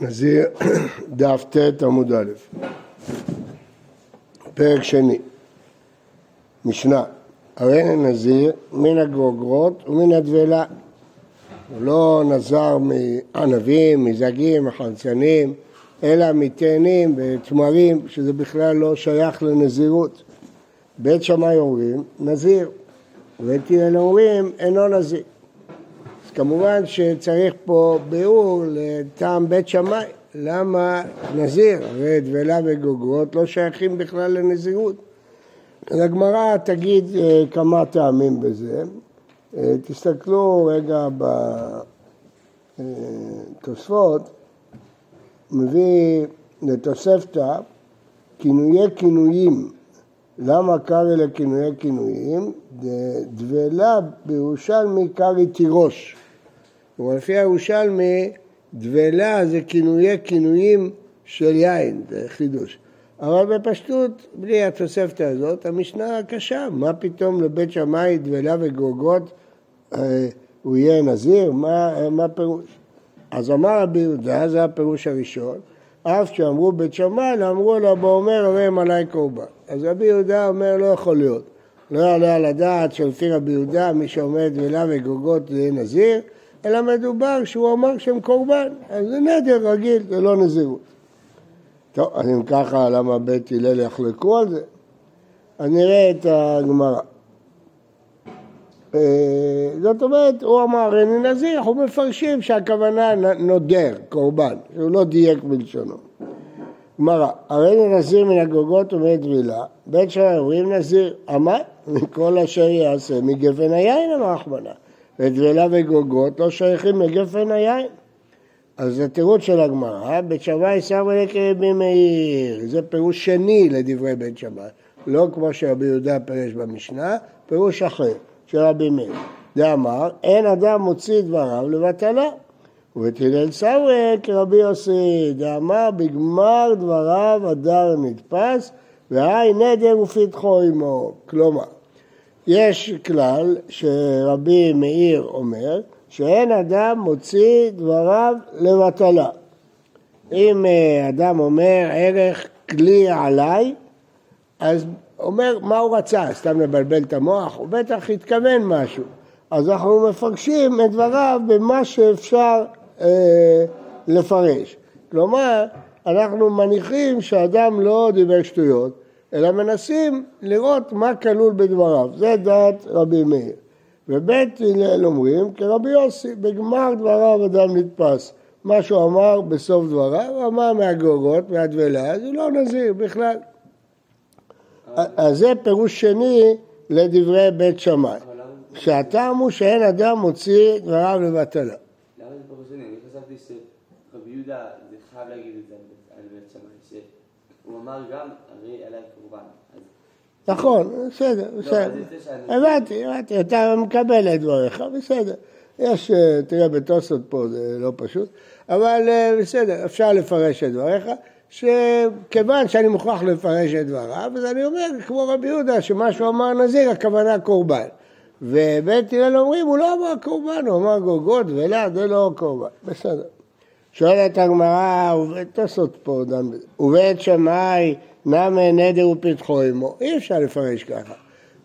נזיר, דף ט עמוד א', פרק שני, משנה, הרי נזיר מן הגרוגרות ומן הדבלה, הוא לא נזר מענבים, מזגים, מחלצנים, אלא מתאנים ותמרים, שזה בכלל לא שייך לנזירות. בית שמאי אומרים נזיר, ובית הלל אומרים אינו נזיר. אז כמובן שצריך פה ביאור לטעם בית שמאי, למה נזיר? הרי דבלה וגוגרות לא שייכים בכלל לנזירות. אז הגמרא תגיד אה, כמה טעמים בזה. אה, תסתכלו רגע בתוספות, מביא לתוספתא כינויי כינויים. למה קרעי לכינויי כינויים? דבלה בירושלמי קרעי תירוש. כלומר, לפי הירושלמי, דבלה זה כינויי כינויים של יין, זה חידוש. אבל בפשטות, בלי התוספתא הזאת, המשנה קשה, מה פתאום לבית שמאי דבלה וגרוגות אה, הוא יהיה נזיר? מה, מה פירוש? אז אמר רבי יהודה, זה הפירוש הראשון, אף שאמרו בית שמאי, אמרו לו באומר הרי הם עלי קורבן. אז רבי יהודה אומר לא יכול להיות. לא יעלה על הדעת שלפי רבי יהודה מי שעומד דבלה וגרוגות זה נזיר, אלא מדובר שהוא אמר שהם קורבן, אז זה נדר רגיל, זה לא נזירות. טוב, אז אם ככה, למה בית הלל יחלקו על זה? אז נראה את הגמרא. אה, זאת אומרת, הוא אמר אני נזיר, אנחנו מפרשים שהכוונה נודר, קורבן, שהוא לא דייק בלשונו. גמרא, הרי נזיר מן הגוגות ומן טבילה, בית שמאי אומרים נזיר, אמר, מכל אשר יעשה מגפן היין אמר אחמנה. ודבלה וגוגות לא שייכים לגפן היין. אז זה תירוץ של הגמרא, בית שמאי סבא לקרבי מאיר, זה פירוש שני לדברי בית שמאי, לא כמו שרבי יהודה פירש במשנה, פירוש אחר של רבי מאיר. דאמר, אין אדם מוציא דבריו לבטלה. ובית הלל סבא כרבי יוסי, דאמר, בגמר דבריו הדר נתפס, והי נדר ופתחו עמו. כלומר, יש כלל שרבי מאיר אומר שאין אדם מוציא דבריו לבטלה. אם אה, אדם אומר ערך כלי עליי, אז אומר מה הוא רצה, סתם לבלבל את המוח, הוא בטח התכוון משהו. אז אנחנו מפרשים את דבריו במה שאפשר אה, לפרש. כלומר, אנחנו מניחים שאדם לא דיבר שטויות, אלא מנסים לראות מה כלול בדבריו. זה דעת רבי מאיר. ובית הלל אומרים כרבי יוסי, בגמר דבריו אדם נתפס. מה שהוא אמר בסוף דבריו, הוא אמר מהגורות, מהדבלה, זה לא נזיר בכלל. אז זה פירוש שני לדברי בית שמאי. שהטעם הוא שאין אדם מוציא דבריו לבטלה. למה זה פירוש שני? שרבי יהודה, זה חייב להגיד את זה על בית שמאי, שהוא אמר גם, הרי עליי קורבן. נכון, בסדר, לא, בסדר. הבנתי, הבנתי, אתה מקבל את דבריך, בסדר. יש, אה, תראה, בתוספות פה זה לא פשוט, אבל אה, בסדר, אפשר לפרש את דבריך, שכיוון שאני מוכרח לפרש את דבריו, אז אני אומר, כמו רבי יהודה, שמה שהוא אמר נזיר, הכוונה קורבן. ובית הלל אומרים, הוא לא אמר קורבן, הוא אמר גוגות ולעד, זה לא קורבן. בסדר. שואלת הגמרא, תעשות פה ובית שמאי נמי נדר ופתחו עמו, אי אפשר לפרש ככה.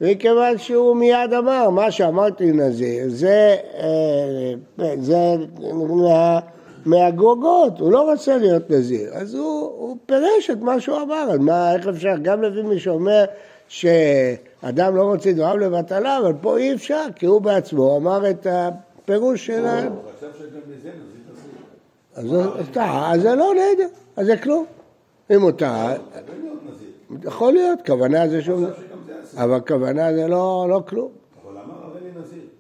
מכיוון שהוא מיד אמר, מה שאמרתי נזיר, זה, אה, זה מה, מהגוגות, הוא לא רוצה להיות נזיר, אז הוא, הוא פירש את מה שהוא אמר, אז מה, איך אפשר, גם לפי מי שאומר שאדם לא רוצה דבריו לבטלה, אבל פה אי אפשר, כי הוא בעצמו אמר את הפירוש של ה... אז זה לא נדר, אז זה כלום. אם הוא טעה, יכול להיות, כוונה זה שום... אבל כוונה זה לא, לא כלום.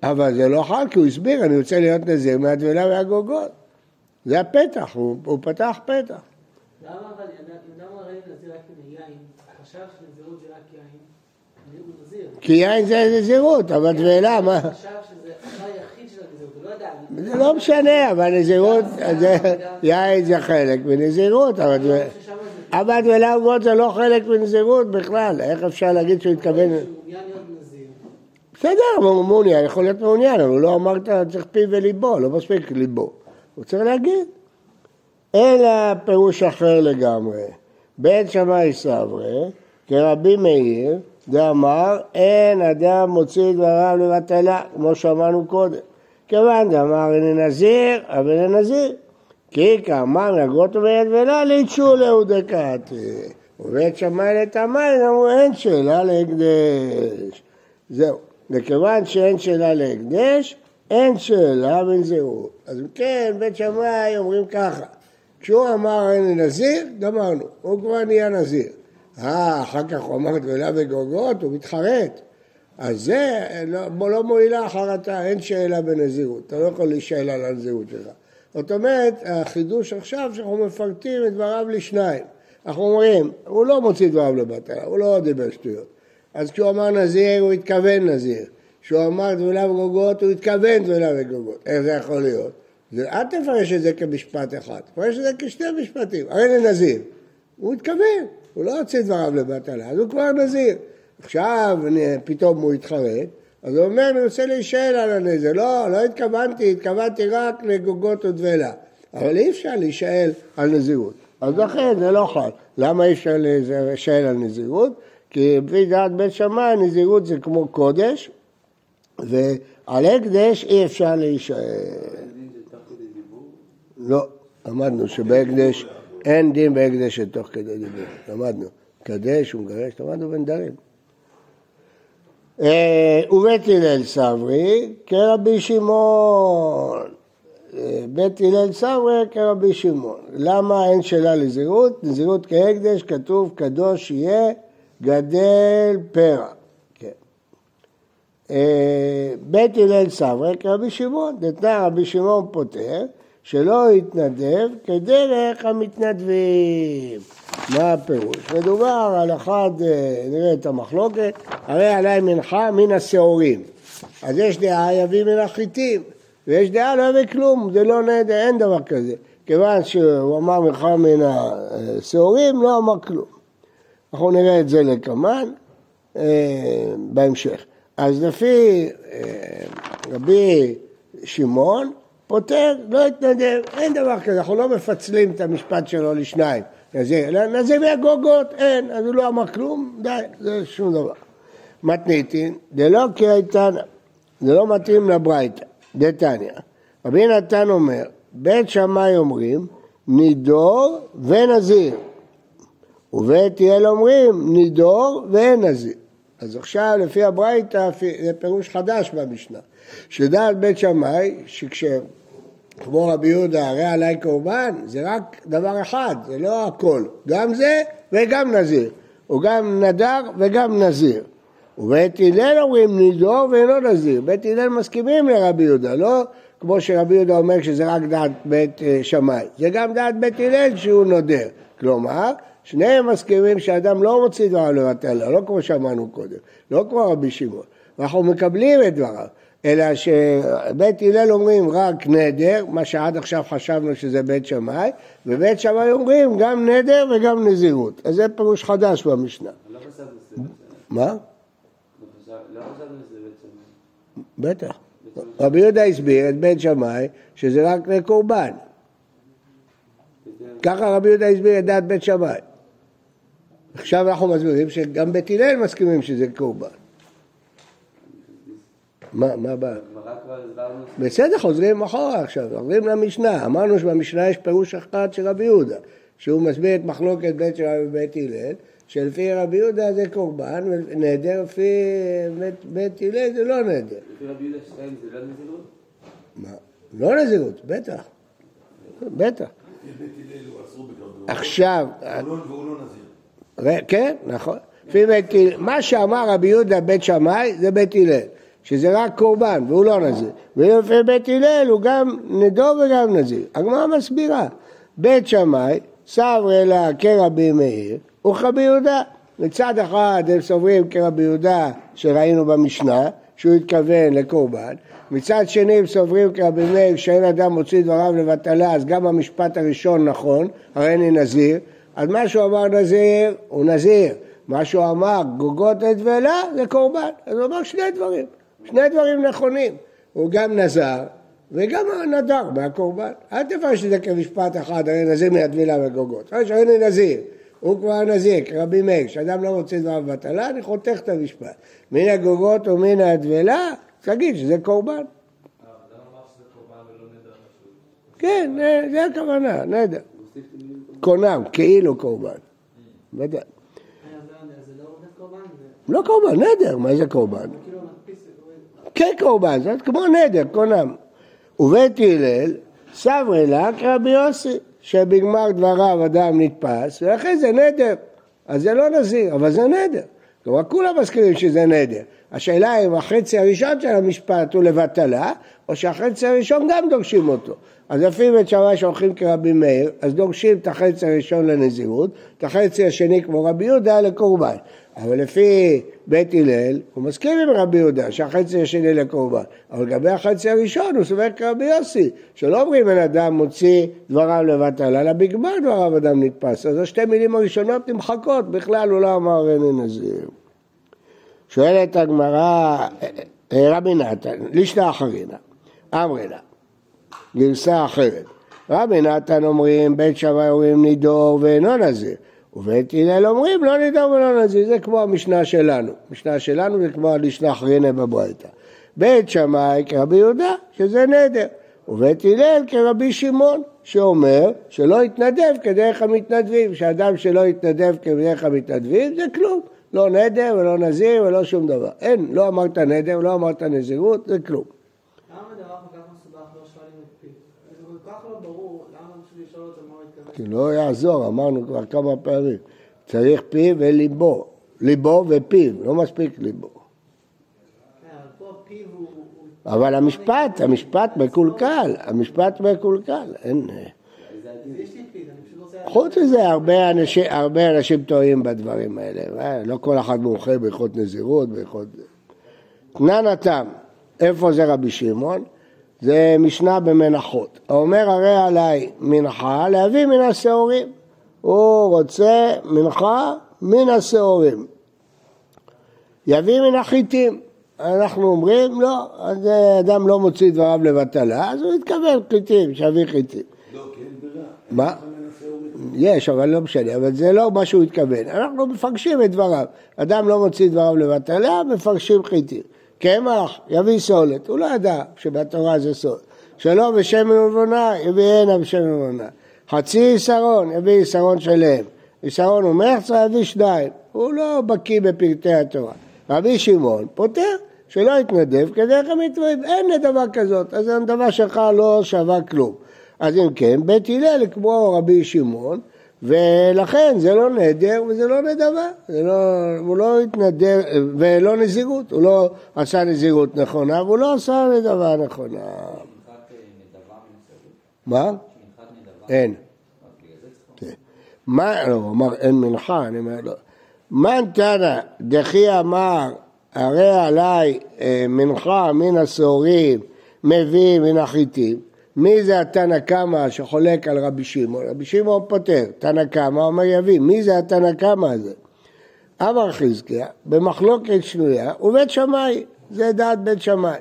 אבל זה לא חל, כי הוא הסביר, אני רוצה להיות נזיר מהטבילה והגוגות. זה הפתח, הוא, הוא פתח פתח. למה אבל, למה ראינו נזיר רק מיין? חשב שנזירות זה רק יין. כי יין זה נזירות, אבל טבילה, מה? חשב שזה היחיד של הנזירות, הוא לא ידע. זה לא משנה, אבל נזירות, יין זה חלק מנזירות, אבל... עבד ולעבוד זה לא חלק מנזירות בכלל, איך אפשר להגיד שהוא התכוון... בסדר, הוא מעוניין, יכול להיות מעוניין, אבל הוא לא אמרת צריך פיו וליבו, לא מספיק ליבו. הוא צריך להגיד. אלא פירוש אחר לגמרי. בית שמאי סברי, כרבי מאיר, דאמר אין אדם מוציא דבריו לבטלה, כמו שאמרנו קודם. כיוון דאמר הנה נזיר, אבל הנה נזיר. כי כאמר נגרות וביד ולה ליצ'ו להודקתי. ובית שמאי לתמאי אמרו אין שאלה להקדש. זהו. וכיוון שאין שאלה להקדש, אין שאלה בנזירות. אז אם כן, בית שמאי אומרים ככה, כשהוא אמר אין נזיר, גמרנו, הוא כבר נהיה נזיר. אה, אחר כך הוא אמר גדולה וגוגות, הוא מתחרט. אז זה לא, לא מועילה החרטה, אין שאלה בנזירות, אתה לא יכול להישאל על הנזירות שלך. זאת אומרת, החידוש עכשיו שאנחנו מפרטים את דבריו לשניים. אנחנו אומרים, הוא לא מוציא דבריו לבטלה, הוא לא דיבר שטויות. אז כשהוא אמר נזיר, הוא התכוון נזיר. כשהוא אמר דבולה וגוגות, הוא התכוון דבולה וגוגות. איך זה יכול להיות? אל תפרש את זה כמשפט אחד, תפרש את זה כשני משפטים. הרי זה נזיר. הוא התכוון, הוא לא הוציא דבריו לבטלה, אז הוא כבר נזיר. עכשיו פתאום הוא התחרט, אז הוא אומר, אני רוצה להישאל על הנזר. לא, לא התכוונתי, התכוונתי רק לגוגות ודבלה. אבל אי אפשר להישאל על נזירות. אז לכן זה לא חל. למה אי אפשר להישאל על נזירות? כי לפי דעת בית שמאי, נזירות זה כמו קודש, ועל הקדש אי אפשר להישאל. לא, למדנו שבהקדש, אין דין בהקדש שתוך כדי דיבור. למדנו. קדש ומגרש, למדנו בנדרים. אה, ובית הלל סברי כרבי שמעון. אה, בית הלל סברי כרבי שמעון. למה אין שאלה לזהירות? לזהירות כהקדש כתוב קדוש יהיה גדל פרע. כן. אה, בית הלל סברי כרבי שמעון. נתנה רבי שמעון פותר שלא יתנדב כדרך המתנדבים. מה הפירוש? מדובר על אחד, אה, נראה את המחלוקת, הרי עליי מנחה מן השעורים. אז יש דעה יביא מן החיטים, ויש דעה לא יביא כלום, זה לא נדע, אין דבר כזה. כיוון שהוא אמר מנחה מן השעורים, לא אמר כלום. אנחנו נראה את זה לקמן אה, בהמשך. אז לפי אה, רבי שמעון, פותר, לא יתנדב, אין דבר כזה, אנחנו לא מפצלים את המשפט שלו לשניים. נזיר, מהגוגות, אין, אז הוא לא אמר כלום, די, זה שום דבר. מתניתין, דלא קרייתנא, זה לא מתאים לברייתא, דתניא. רבי נתן אומר, בית שמאי אומרים, נידור ונזיר. ובית הלל אומרים, נידור ואין נזיר. אז עכשיו לפי הברייתא זה פירוש חדש במשנה. שדעת בית שמאי, שכש... כמו רבי יהודה, הרי עליי קורבן, זה רק דבר אחד, זה לא הכל. גם זה וגם נזיר. הוא גם נדר וגם נזיר. ובית הלל אומרים נידור ואינו נזיר. בית הלל מסכימים לרבי יהודה, לא כמו שרבי יהודה אומר שזה רק דעת בית אה, שמאי. זה גם דעת בית הלל שהוא נודר. כלומר, שניהם מסכימים שאדם לא מוציא דבריו לבטל, לא כמו שאמרנו קודם, לא כמו רבי שמעון. ואנחנו מקבלים את דבריו. אלא שבית הלל אומרים רק נדר, מה שעד עכשיו חשבנו שזה בית שמאי, ובית שמאי אומרים גם נדר וגם נזירות. אז זה פירוש חדש במשנה. לא מה? לא בטח. רבי יהודה הסביר את בית שמאי שזה רק לקורבן. ככה רבי יהודה הסביר את דעת בית שמאי. עכשיו אנחנו מסבירים שגם בית הלל מסכימים שזה קורבן. מה, מה הבעיה? בסדר, חוזרים אחורה עכשיו, חוזרים למשנה. אמרנו שבמשנה יש פירוש אחד של רבי יהודה, שהוא מסביר את מחלוקת בית שמאי ובית הלל, שלפי רבי יהודה זה קורבן, ונדר לפי בית, בית הלל זה לא נדר. לפי רבי יהודה שתיים זה לא נזירות? מה? לא נזירות, בטח. בטח. עכשיו... והוא לא נזיר. כן, נכון. מה שאמר רבי יהודה בית שמאי זה בית הלל. שזה רק קורבן והוא לא נזיר. ולפי בית הלל הוא גם נדור וגם נזיר. הגמרא מסבירה, בית שמאי סברי לה כרבי מאיר וכרבי יהודה. מצד אחד הם סוברים כרבי יהודה שראינו במשנה, שהוא התכוון לקורבן, מצד שני הם סוברים כרבי מאיר שאין אדם מוציא דבריו לבטלה, אז גם המשפט הראשון נכון, הרי אני נזיר, אז מה שהוא אמר נזיר, הוא נזיר. מה שהוא אמר גוגות את ולה זה קורבן, אז הוא אמר שני דברים. שני דברים נכונים. הוא גם נזר וגם הנדר מהקורבן. אל תפרש את זה כמשפט אחד, הרי נזיר מן הטבילה והגוגות. אחרי שהרי נזיר, הוא כבר נזיר, כרבי מאיר, כשאדם לא מוצא דבריו בבטלה, אני חותך את המשפט. מן הגוגות ומן הטבילה, תגיד שזה קורבן. כן, זה הכוונה, נדר. קונם, כאילו קורבן. ודאי. לא קורבן, נדר, מה זה קורבן? כן קורבן, זה כמו נדר, קונם. ובית הלל סברי לה כרבי יוסי, שבגמר דבריו אדם נתפס, ולכן זה נדר. אז זה לא נזיר, אבל זה נדר. כלומר, כולם מסכימים שזה נדר. השאלה אם החצי הראשון של המשפט הוא לבטלה, או שהחצי הראשון גם דורשים אותו. אז לפי בית שמאי שהולכים כרבי מאיר, אז דורשים את החצי הראשון לנזירות, את החצי השני כמו רבי יהודה לקורבן. אבל לפי בית הלל, הוא מסכים עם רבי יהודה שהחצי השני לקורבן. אבל לגבי החצי הראשון הוא סובר כרבי יוסי, שלא אומרים בן אדם מוציא דבריו לבטל, אלא בגמר דבריו אדם נתפס. אז השתי מילים הראשונות נמחקות, בכלל הוא לא אמר אין נזיר. שואלת הגמרא, אה, רבי נתן, לשנה אחרינה, אמרי לה, גרסה אחרת. רבי נתן אומרים, בית שמאי אומרים נידור ואינו נזיר. ובית הלל אומרים לא נידור ולא נזיר, זה כמו המשנה שלנו. המשנה שלנו זה כמו הלשנה אחרינה בברייתא. בית שמאי כרבי יהודה, שזה נדר. ובית הלל כרבי שמעון, שאומר שלא יתנדב כדרך המתנדבים, שאדם שלא יתנדב כדרך המתנדבים זה כלום. לא נדר ולא נזיר ולא שום דבר. אין, לא אמרת נדר, לא אמרת נזירות, זה כלום. למה דבר כל כך מסובך לא שואלים את פיו? זה כל כך לא ברור, למה בשביל לשאול אותו מה הוא התכוון? כי לא יעזור, אמרנו כבר כמה פעמים. צריך פיו וליבו. ליבו ופיו, לא מספיק ליבו. כן, אבל המשפט, המשפט מקולקל, המשפט מקולקל. אין... חוץ מזה, הרבה אנשים, הרבה אנשים טועים בדברים האלה. אה, לא כל אחד מומחה בהלכות נזירות, בהלכות... תנן התם, איפה זה רבי שמעון? זה משנה במנחות. האומר הרי עליי מנחה להביא מן השעורים. הוא רוצה מנחה מן השעורים. יביא מן החיטים. אנחנו אומרים, לא, אז אדם לא מוציא דבריו לבטלה, אז הוא יתכוון חיטים, שיביא חיטים. לא, כי אין ברירה. מה? יש, אבל לא משנה, אבל זה לא מה שהוא התכוון. אנחנו מפרשים את דבריו. אדם לא מוציא דבריו לבטלה, מפרשים חיטים. קמח, יביא סולת. הוא לא ידע שבתורה זה סולת. שלום ושמן ובונה, יביא הנה בשמן ובונה. חצי יסרון, יביא יסרון שלם. יסרון ומחצה, יביא שניים. הוא לא בקיא בפרטי התורה. רבי שמעון פותר שלא יתנדב כדרך המתווים. אין דבר כזאת, אז הנדבה שלך לא שווה כלום. אז אם כן, בית הלל כמו רבי שמעון, ולכן זה לא נדר וזה לא נדבה, זה לא, הוא לא התנדר, ולא נזירות, הוא לא עשה נזירות נכונה והוא לא עשה נדבה נכונה. מה? אין. מה, לא, הוא אמר אין מנחה, אני אומר לא. מן תנא דחי אמר הרי עליי אה, מנחה מן השעורים מביא מן החיטים מי זה התנא קמא שחולק על רבי שמעון? רבי שמעון פותר, תנא קמא אומר יביא, מי זה התנא קמא הזה? אמר חזקיה, במחלוקת שנויה, ובית שמאי, זה דעת בית שמאי.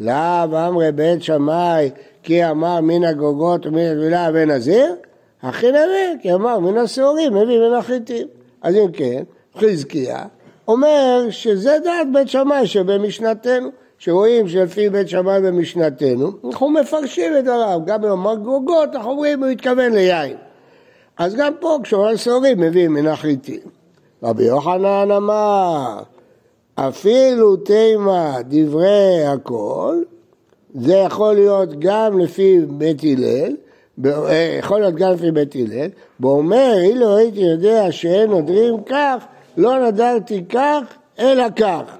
לאו אמרי בית שמאי, כי אמר מן הגוגות ומן הטבילה ונזיר, הכי נראה, כי אמר מן השעורים, מביא מן החיטים. אז אם כן, חזקיה אומר שזה דעת בית שמאי שבמשנתנו. שרואים שלפי בית שמאי במשנתנו, אנחנו מפרשים את דבריו, גם במאמר גוגות, אנחנו אומרים, הוא התכוון ליין. אז גם פה, כשאומר סורים, מביאים מן החיטים. רבי יוחנן אמר, אפילו תימא דברי הכל, זה יכול להיות גם לפי בית הלל, אה, יכול להיות גם לפי בית הלל, ואומר, אילו הייתי יודע שאין נודרים כך, לא נדרתי כך, אלא כך.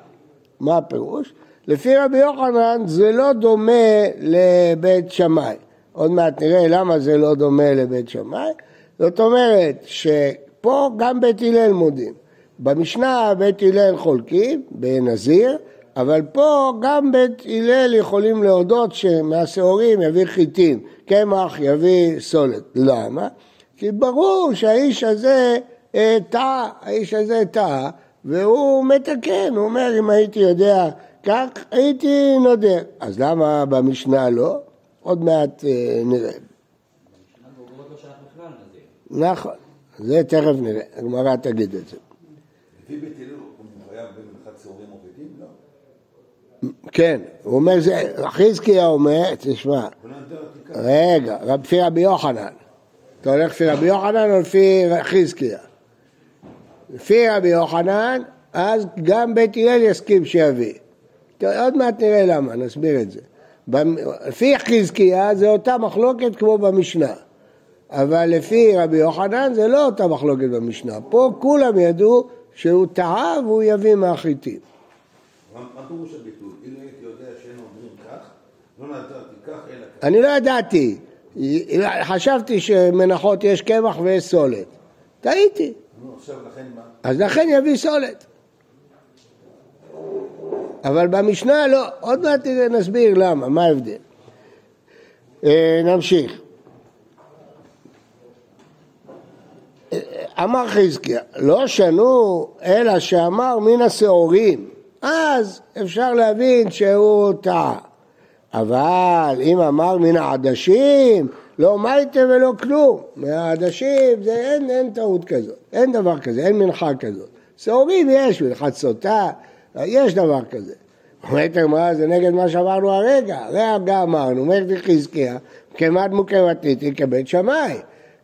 מה הפירוש? לפי רבי יוחנן זה לא דומה לבית שמאי. עוד מעט נראה למה זה לא דומה לבית שמאי. זאת אומרת שפה גם בית הלל מודים. במשנה בית הלל חולקים בנזיר, אבל פה גם בית הלל יכולים להודות שמהשעורים יביא חיטים, קמח יביא סולת. למה? כי ברור שהאיש הזה אה, טעה, האיש הזה טעה, והוא מתקן, הוא אומר אם הייתי יודע כך הייתי נודר. אז למה במשנה לא? עוד מעט אה, נראה. נכון, זה תכף נראה, הגמרא תגיד את זה. לא. כן, הוא אומר, זה, חזקיה אומר, תשמע, רגע, לפי רבי יוחנן, אתה הולך לפי רבי יוחנן או לפי חזקיה? לפי רבי יוחנן, אז גם בית הלל יסכים שיביא. טוב, עוד מעט נראה למה, נסביר את זה. לפי חזקיה זה אותה מחלוקת כמו במשנה, אבל לפי רבי יוחנן זה לא אותה מחלוקת במשנה. פה כולם ידעו שהוא טעה והוא יביא מהחיטים. אני לא ידעתי, חשבתי שמנחות יש קמח ויש סולת. טעיתי? אז לכן יביא סולת. אבל במשנה לא, עוד מעט נסביר למה, מה ההבדל. אה, נמשיך. אה, אמר חזקיה, לא שנו אלא שאמר מן השעורים, אז אפשר להבין שהוא טעה. אבל אם אמר מן העדשים, לא מייטה ולא כלום. מהעדשים זה אין, אין טעות כזאת, אין דבר כזה, אין מנחה כזאת. שעורים יש, מנחת סוטה, יש דבר כזה. אומרת הגמרא, זה נגד מה שאמרנו הרגע, הרגע אמרנו, אומרת חזקיה, כמעט מוקרתיתי כבית שמאי.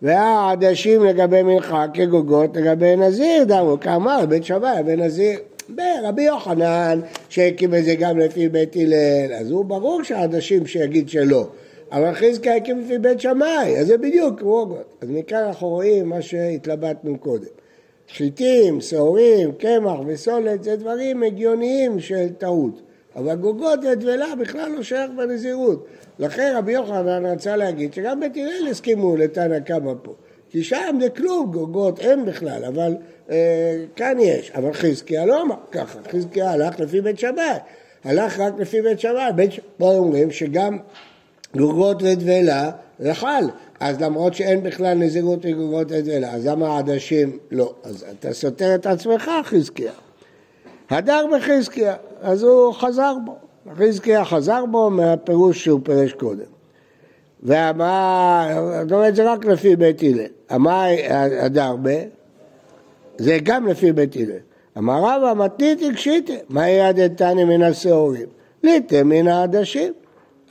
והעדשים לגבי מנחה כגוגות לגבי נזיר, דמו, כאמר בית שמאי, בנזיר. ברבי יוחנן שהקים את זה גם לפי בית הלל, אז הוא ברור שהעדשים שיגיד שלא. אבל חזקיה הקים לפי בית שמאי, אז זה בדיוק. אז מכאן אנחנו רואים מה שהתלבטנו קודם. חיטים, שעורים, קמח וסולת זה דברים הגיוניים של טעות. אבל גוגות ודבלה בכלל לא שייך בנזירות. לכן רבי יוחנן רצה להגיד שגם בית הלל הסכימו לתנא קמא פה. כי שם זה כלום, גוגות אין בכלל, אבל אה, כאן יש. אבל חזקיה לא אמר ככה, חזקיה הלך לפי בית שמאי. הלך רק לפי בית שמאי. בית שמאי אומרים שגם גוגות ודבלה זה חל. אז למרות שאין בכלל נזירות וגוגות ודבלה, אז למה העדשים לא? אז אתה סותר את עצמך, חזקיה. הדר בחזקיה, אז הוא חזר בו. חזקיה חזר בו מהפירוש שהוא פירש קודם. ואמר, זאת אומרת זה רק לפי בית הלל. אמר הדר ב... זה גם לפי בית הלל. אמר רבא מתניתי קשיתי, מה ידתני מן השעורים? ליטה מן העדשים.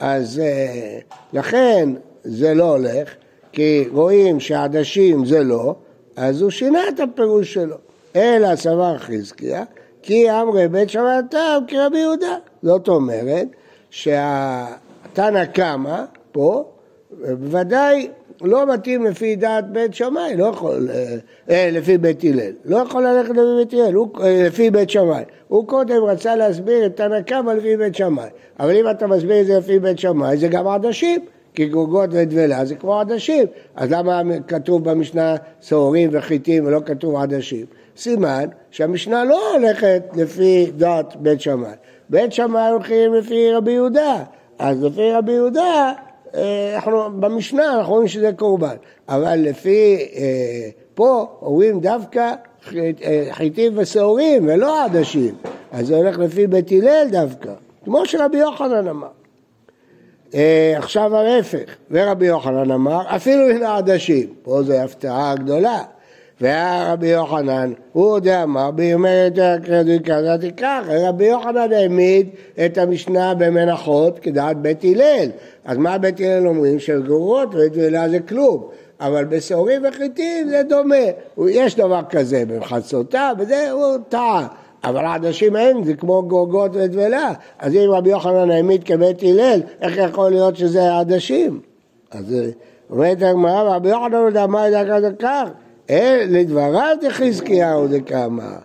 אז אה, לכן זה לא הולך, כי רואים שעדשים זה לא, אז הוא שינה את הפירוש שלו. אלא סבר חזקיה, כי אמרי בית שמעתם כרבי יהודה. זאת אומרת שהתנא קמא פה, בוודאי לא מתאים לפי דעת בית שמאי, לא יכול, אה, אה, לפי בית הלל, לא יכול ללכת לפי בית הלל, אה, לפי בית שמאי. הוא קודם רצה להסביר את תנא קמא לפי בית שמאי, אבל אם אתה מסביר את זה לפי בית שמאי, זה גם עדשים, כי גוגות ודבלה זה כמו עדשים, אז למה כתוב במשנה שעורים וחיטים ולא כתוב עדשים? סימן שהמשנה לא הולכת לפי דעת בית שמאי. בית שמאי הולכים לפי רבי יהודה, אז לפי רבי יהודה אנחנו, במשנה אנחנו רואים שזה קורבן, אבל לפי, אה, פה אומרים דווקא אה, חיטים ושעורים ולא עדשים, אז זה הולך לפי בית הלל דווקא, כמו שרבי יוחנן אמר. עכשיו ההפך, ורבי יוחנן אמר, אפילו מן העדשים, פה זו הפתעה גדולה. והיה רבי יוחנן, הוא עוד אמר, בימי יותר קרדוי כזה תיקח, רבי יוחנן העמיד את המשנה במנחות כדעת בית הלל. אז מה בית הלל אומרים? שגורות ודבלה זה כלום. אבל בשעורים וחיטים זה דומה. יש דבר כזה במחצותה, וזה הוא טעה. אבל עדשים אין, זה כמו גורגות ודבלה. אז אם רבי יוחנן העמיד כבית הלל, איך יכול להיות שזה עדשים? אז אומרת הגמרא, רבי יוחנן עוד אמר את זה כך. אה, לדבריו דחזקיהו דקאמר.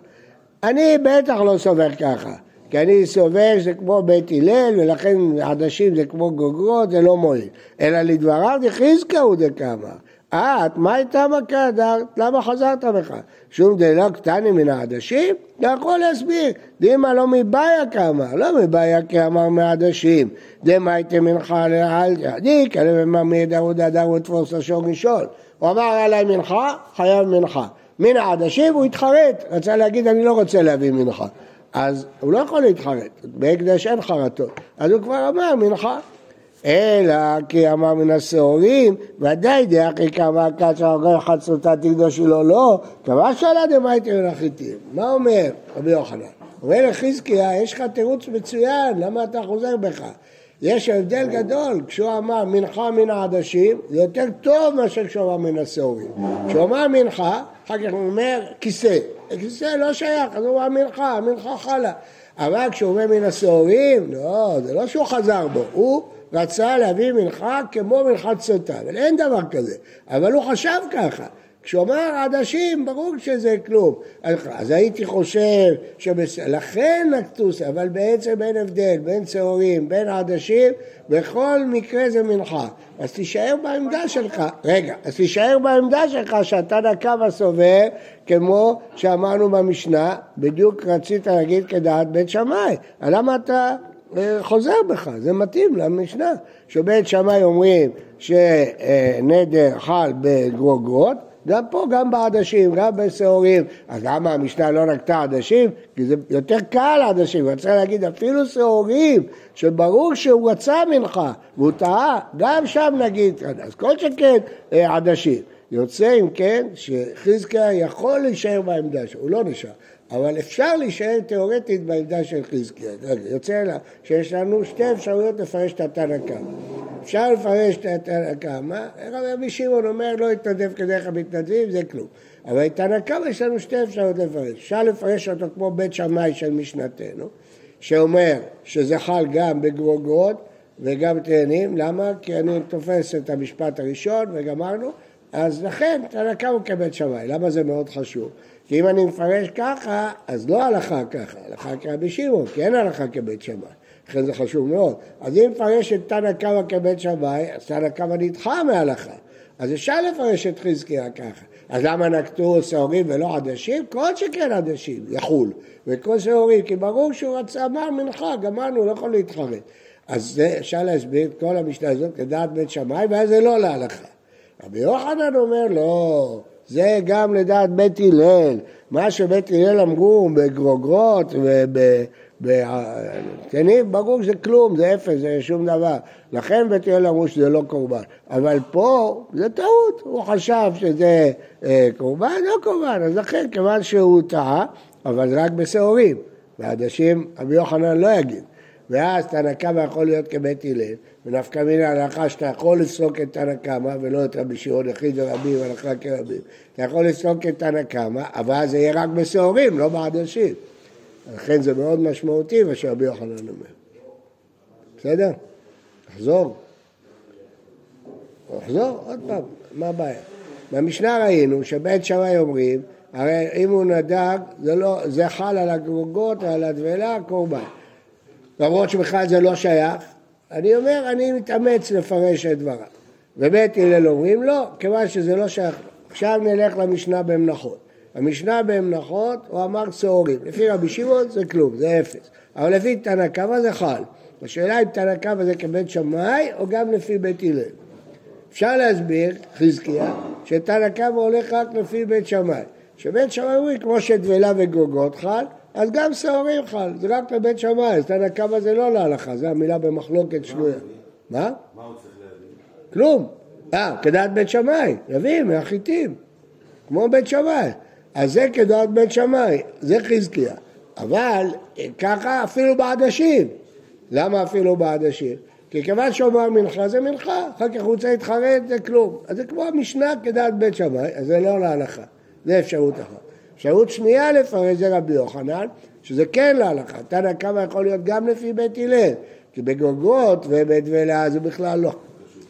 אני בטח לא סובר ככה, כי אני סובר שזה כמו בית הלל ולכן עדשים זה כמו גוגרות, זה לא מועיל. אלא לדבריו דחזקיהו דקאמר. את, מה הייתה מכה דר? למה חזרת בך? שום דלא קטני מן העדשים? אתה יכול להסביר. דימה לא מבעיה כאמר, לא מבעיה כאמר מהעדשים. דמה הייתם מנחה לאלתא. די, כאלה ממי דאוד אדר ותפוס לשור משול. הוא אמר עליי מנחה, חייב מנחה. מן העדשים הוא התחרט, רצה להגיד אני לא רוצה להביא מנחה. אז הוא לא יכול להתחרט, בהקדש אין חרטות. אז הוא כבר אמר מנחה. אלא כי אמר מן השעורים, ודאי דאחי כמה כת שהרגל חצרותה תקדושי לו לא, כמה שאלה דמייטי מן החיטים. מה אומר רבי יוחנן? אומר לחזקיה, יש לך תירוץ מצוין, למה אתה חוזר בך? יש הבדל גדול, כשהוא אמר מנחה מן העדשים, זה יותר טוב מאשר כשהוא אמר מן השעורים. כשהוא אמר מנחה, אחר כך הוא אומר כיסא. כיסא לא שייך, אז הוא אמר מנחה, המנחה חלה. אבל כשהוא אומר מן השעורים, לא, זה לא שהוא חזר בו, הוא רצה להביא מנחה כמו מנחת סוטה, אבל אין דבר כזה. אבל הוא חשב ככה. כשהוא אמר עדשים, ברור שזה כלום. אז הייתי חושב שבס... לכן נקטו, אבל בעצם אין הבדל בין שעורים, בין עדשים, בכל מקרה זה מנחה. אז תישאר בעמדה שלך, רגע, אז תישאר בעמדה שלך שאתה נקה בסובב, כמו שאמרנו במשנה, בדיוק רצית להגיד כדעת בית שמאי. למה אתה אה, חוזר בך, זה מתאים למשנה. שבית שמאי אומרים שנדר חל בגרוגרות, גם פה, גם בעדשים, גם בשעורים. אז למה המשנה לא נקטה עדשים? כי זה יותר קל עדשים. רצה להגיד אפילו שעורים, שברור שהוא רצה מנחה, והוא טעה, גם שם נגיד, אז כל שכן אה, עדשים. יוצא אם כן שחזקיה יכול להישאר בעמדה שלו, הוא לא נשאר. אבל אפשר להישאר תיאורטית בעמדה של חזקיה. יוצא לה שיש לנו שתי אפשרויות לפרש את התנא קמא. אפשר לפרש את התנא קמא, רבי שמעון אומר לא יתנדב כדרך המתנדבים, זה כלום. אבל את תנא קמא יש לנו שתי אפשרויות לפרש. אפשר לפרש אותו כמו בית שמאי של משנתנו, שאומר שזה חל גם בגרוגרות וגם תאנים, למה? כי אני תופס את המשפט הראשון וגמרנו, אז לכן תנא קמא כבית שמאי. למה זה מאוד חשוב? כי אם אני מפרש ככה, אז לא הלכה ככה, הלכה כרבי שמעון, כי אין הלכה כבית שמאי. לכן זה חשוב מאוד. אז אם מפרש את תנא קמא כבית שמאי, אז תנא קמא נדחה מהלכה. אז אפשר לפרש את חזקיה ככה. אז למה נקטו שעורים ולא עדשים? כל שכן עדשים, יחול. וכל שעורים, כי ברור שהוא רצה, אמר מנחה, גמרנו, לא יכול להתחרט. אז זה, אפשר להסביר את כל המשנה הזאת כדעת בית שמאי, ואז זה לא להלכה. רבי יוחנן אומר, לא, זה גם לדעת בית הלל. מה שבית הלל אמרו בגרוגרות ובקטנים, ברור שזה כלום, זה אפס, זה שום דבר. לכן בית הלל אמרו שזה לא קורבן. אבל פה זה טעות, הוא חשב שזה אה, קורבן, לא קורבן. אז לכן, כיוון שהוא טעה, אבל רק בשעורים. ועדשים, רבי יוחנן לא יגיד. ואז תנא קמא יכול להיות כבית הלל, ונפקא מן ההלכה שאתה יכול לפסוק את תנא קמא ולא את רבי שמעון יחיד ורבים והלכה כרבים. אתה יכול לפסוק את תנא קמא, אבל זה יהיה רק בשעורים, לא בעדשים. לכן זה מאוד משמעותי מה שרבי יוחנן אומר. בסדר? תחזור. תחזור, עוד פעם, מה הבעיה? במשנה ראינו שבית שמאי אומרים, הרי אם הוא נדג, זה, לא, זה חל על הגרוגות, על הדבלה, קורבן. למרות שבכלל זה לא שייך, אני אומר, אני מתאמץ לפרש את דבריו. ובית הלל אומרים, לא, כיוון שזה לא שייך. עכשיו נלך למשנה במנחות. המשנה במנחות, הוא אמר צהורים. לפי רבי שמעון זה כלום, זה אפס. אבל לפי תנא קמא זה חל. השאלה אם תנא קמא זה כבית שמאי, או גם לפי בית הלל. אפשר להסביר, חזקיה, שתנא קמא הולך רק לפי בית שמאי. שבית שמאי הוא כמו שדבלה וגוגות חל, אז גם שעורים חל, זה רק לבית שמאי, אז תנא קמא זה לא להלכה, זו המילה במחלוקת שנויה. מה? מה הוא צריך להבין? כלום. אה, כדעת בית שמאי, יביא מהחיטים, כמו בית שמאי. אז זה כדעת בית שמאי, זה חזקיה. אבל ככה אפילו בעדשים. למה אפילו בעדשים? כי כיוון שאומר מנחה זה מנחה, אחר כך הוא רוצה להתחרט זה כלום. אז זה כמו המשנה כדעת בית שמאי, אז זה לא להלכה. זה אפשרות אחת. אפשרות שנייה לפרש זה רבי יוחנן, שזה כן להלכה. תנא קמא יכול להיות גם לפי בית הלל, כי בגוגות ובית ולה זה בכלל לא,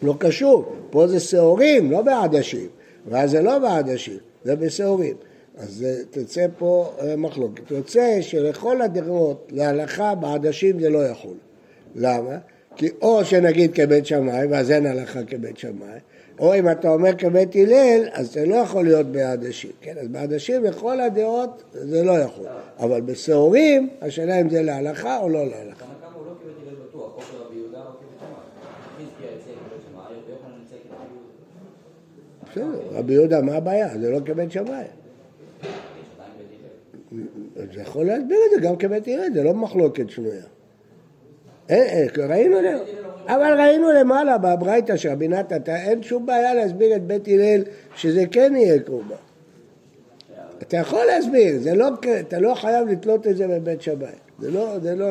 לא קשור. פה זה שעורים, לא בעדשים. ואז זה לא בעדשים, זה בשעורים. אז תצא פה אה, מחלוקת. יוצא שלכל הדעות להלכה בעדשים זה לא יחול. למה? כי או שנגיד כבית שמאי, ואז אין הלכה כבית שמאי, או אם אתה אומר כבית הלל, אז זה לא יכול להיות בעדשים, כן? אז בעדשים לכל הדעות זה לא יכול. אבל בשעורים, השאלה אם זה להלכה או לא להלכה. לא יהודה. בסדר, רבי יהודה, מה הבעיה? זה לא כבית שמאי. זה יכול להסביר את זה גם כבית הלל, זה לא מחלוקת שנויה. אין, אין, ראינו, הלל אומרים אבל ראינו למעלה בברייתא של רבי נתן, אין שום בעיה להסביר את בית הלל שזה כן יהיה קורבן. אתה יכול להסביר, זה לא, אתה לא חייב לתלות את זה בבית שמאי. זה לא, זה לא...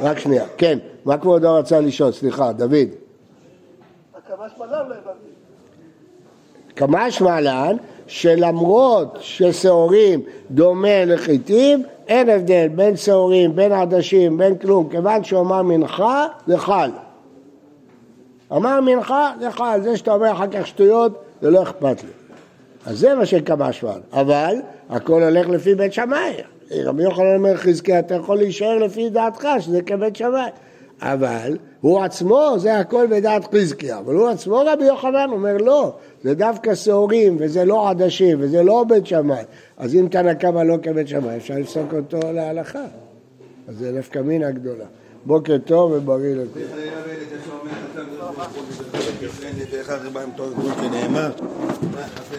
רק שנייה. כן, מה כבודו רצה לשאול? סליחה, דוד. הקמ"ש מל"ל לא שלמרות ששעורים דומה לחיטים, אין הבדל בין שעורים, בין עדשים, בין כלום, כיוון שהוא אמר מנחה, זה חל. אמר מנחה, חל. זה שאתה אומר אחר כך שטויות, זה לא אכפת לי. אז זה מה שכמשמע. אבל הכל הולך לפי בית שמאי. רבי יוחנן אומר חזקיה, אתה יכול להישאר לפי דעתך, שזה כבית שמאי. אבל הוא עצמו, זה הכל בדעת חזקיה. אבל הוא עצמו, רבי יוחנן, אומר לא, זה דווקא שעורים, וזה לא עדשים, וזה לא בית שמאי. אז אם תנא קמא לא כבית שמאי, אפשר לפסוק אותו להלכה. אז זה נפקא מינה גדולה. בוקר טוב ובריא לכולם.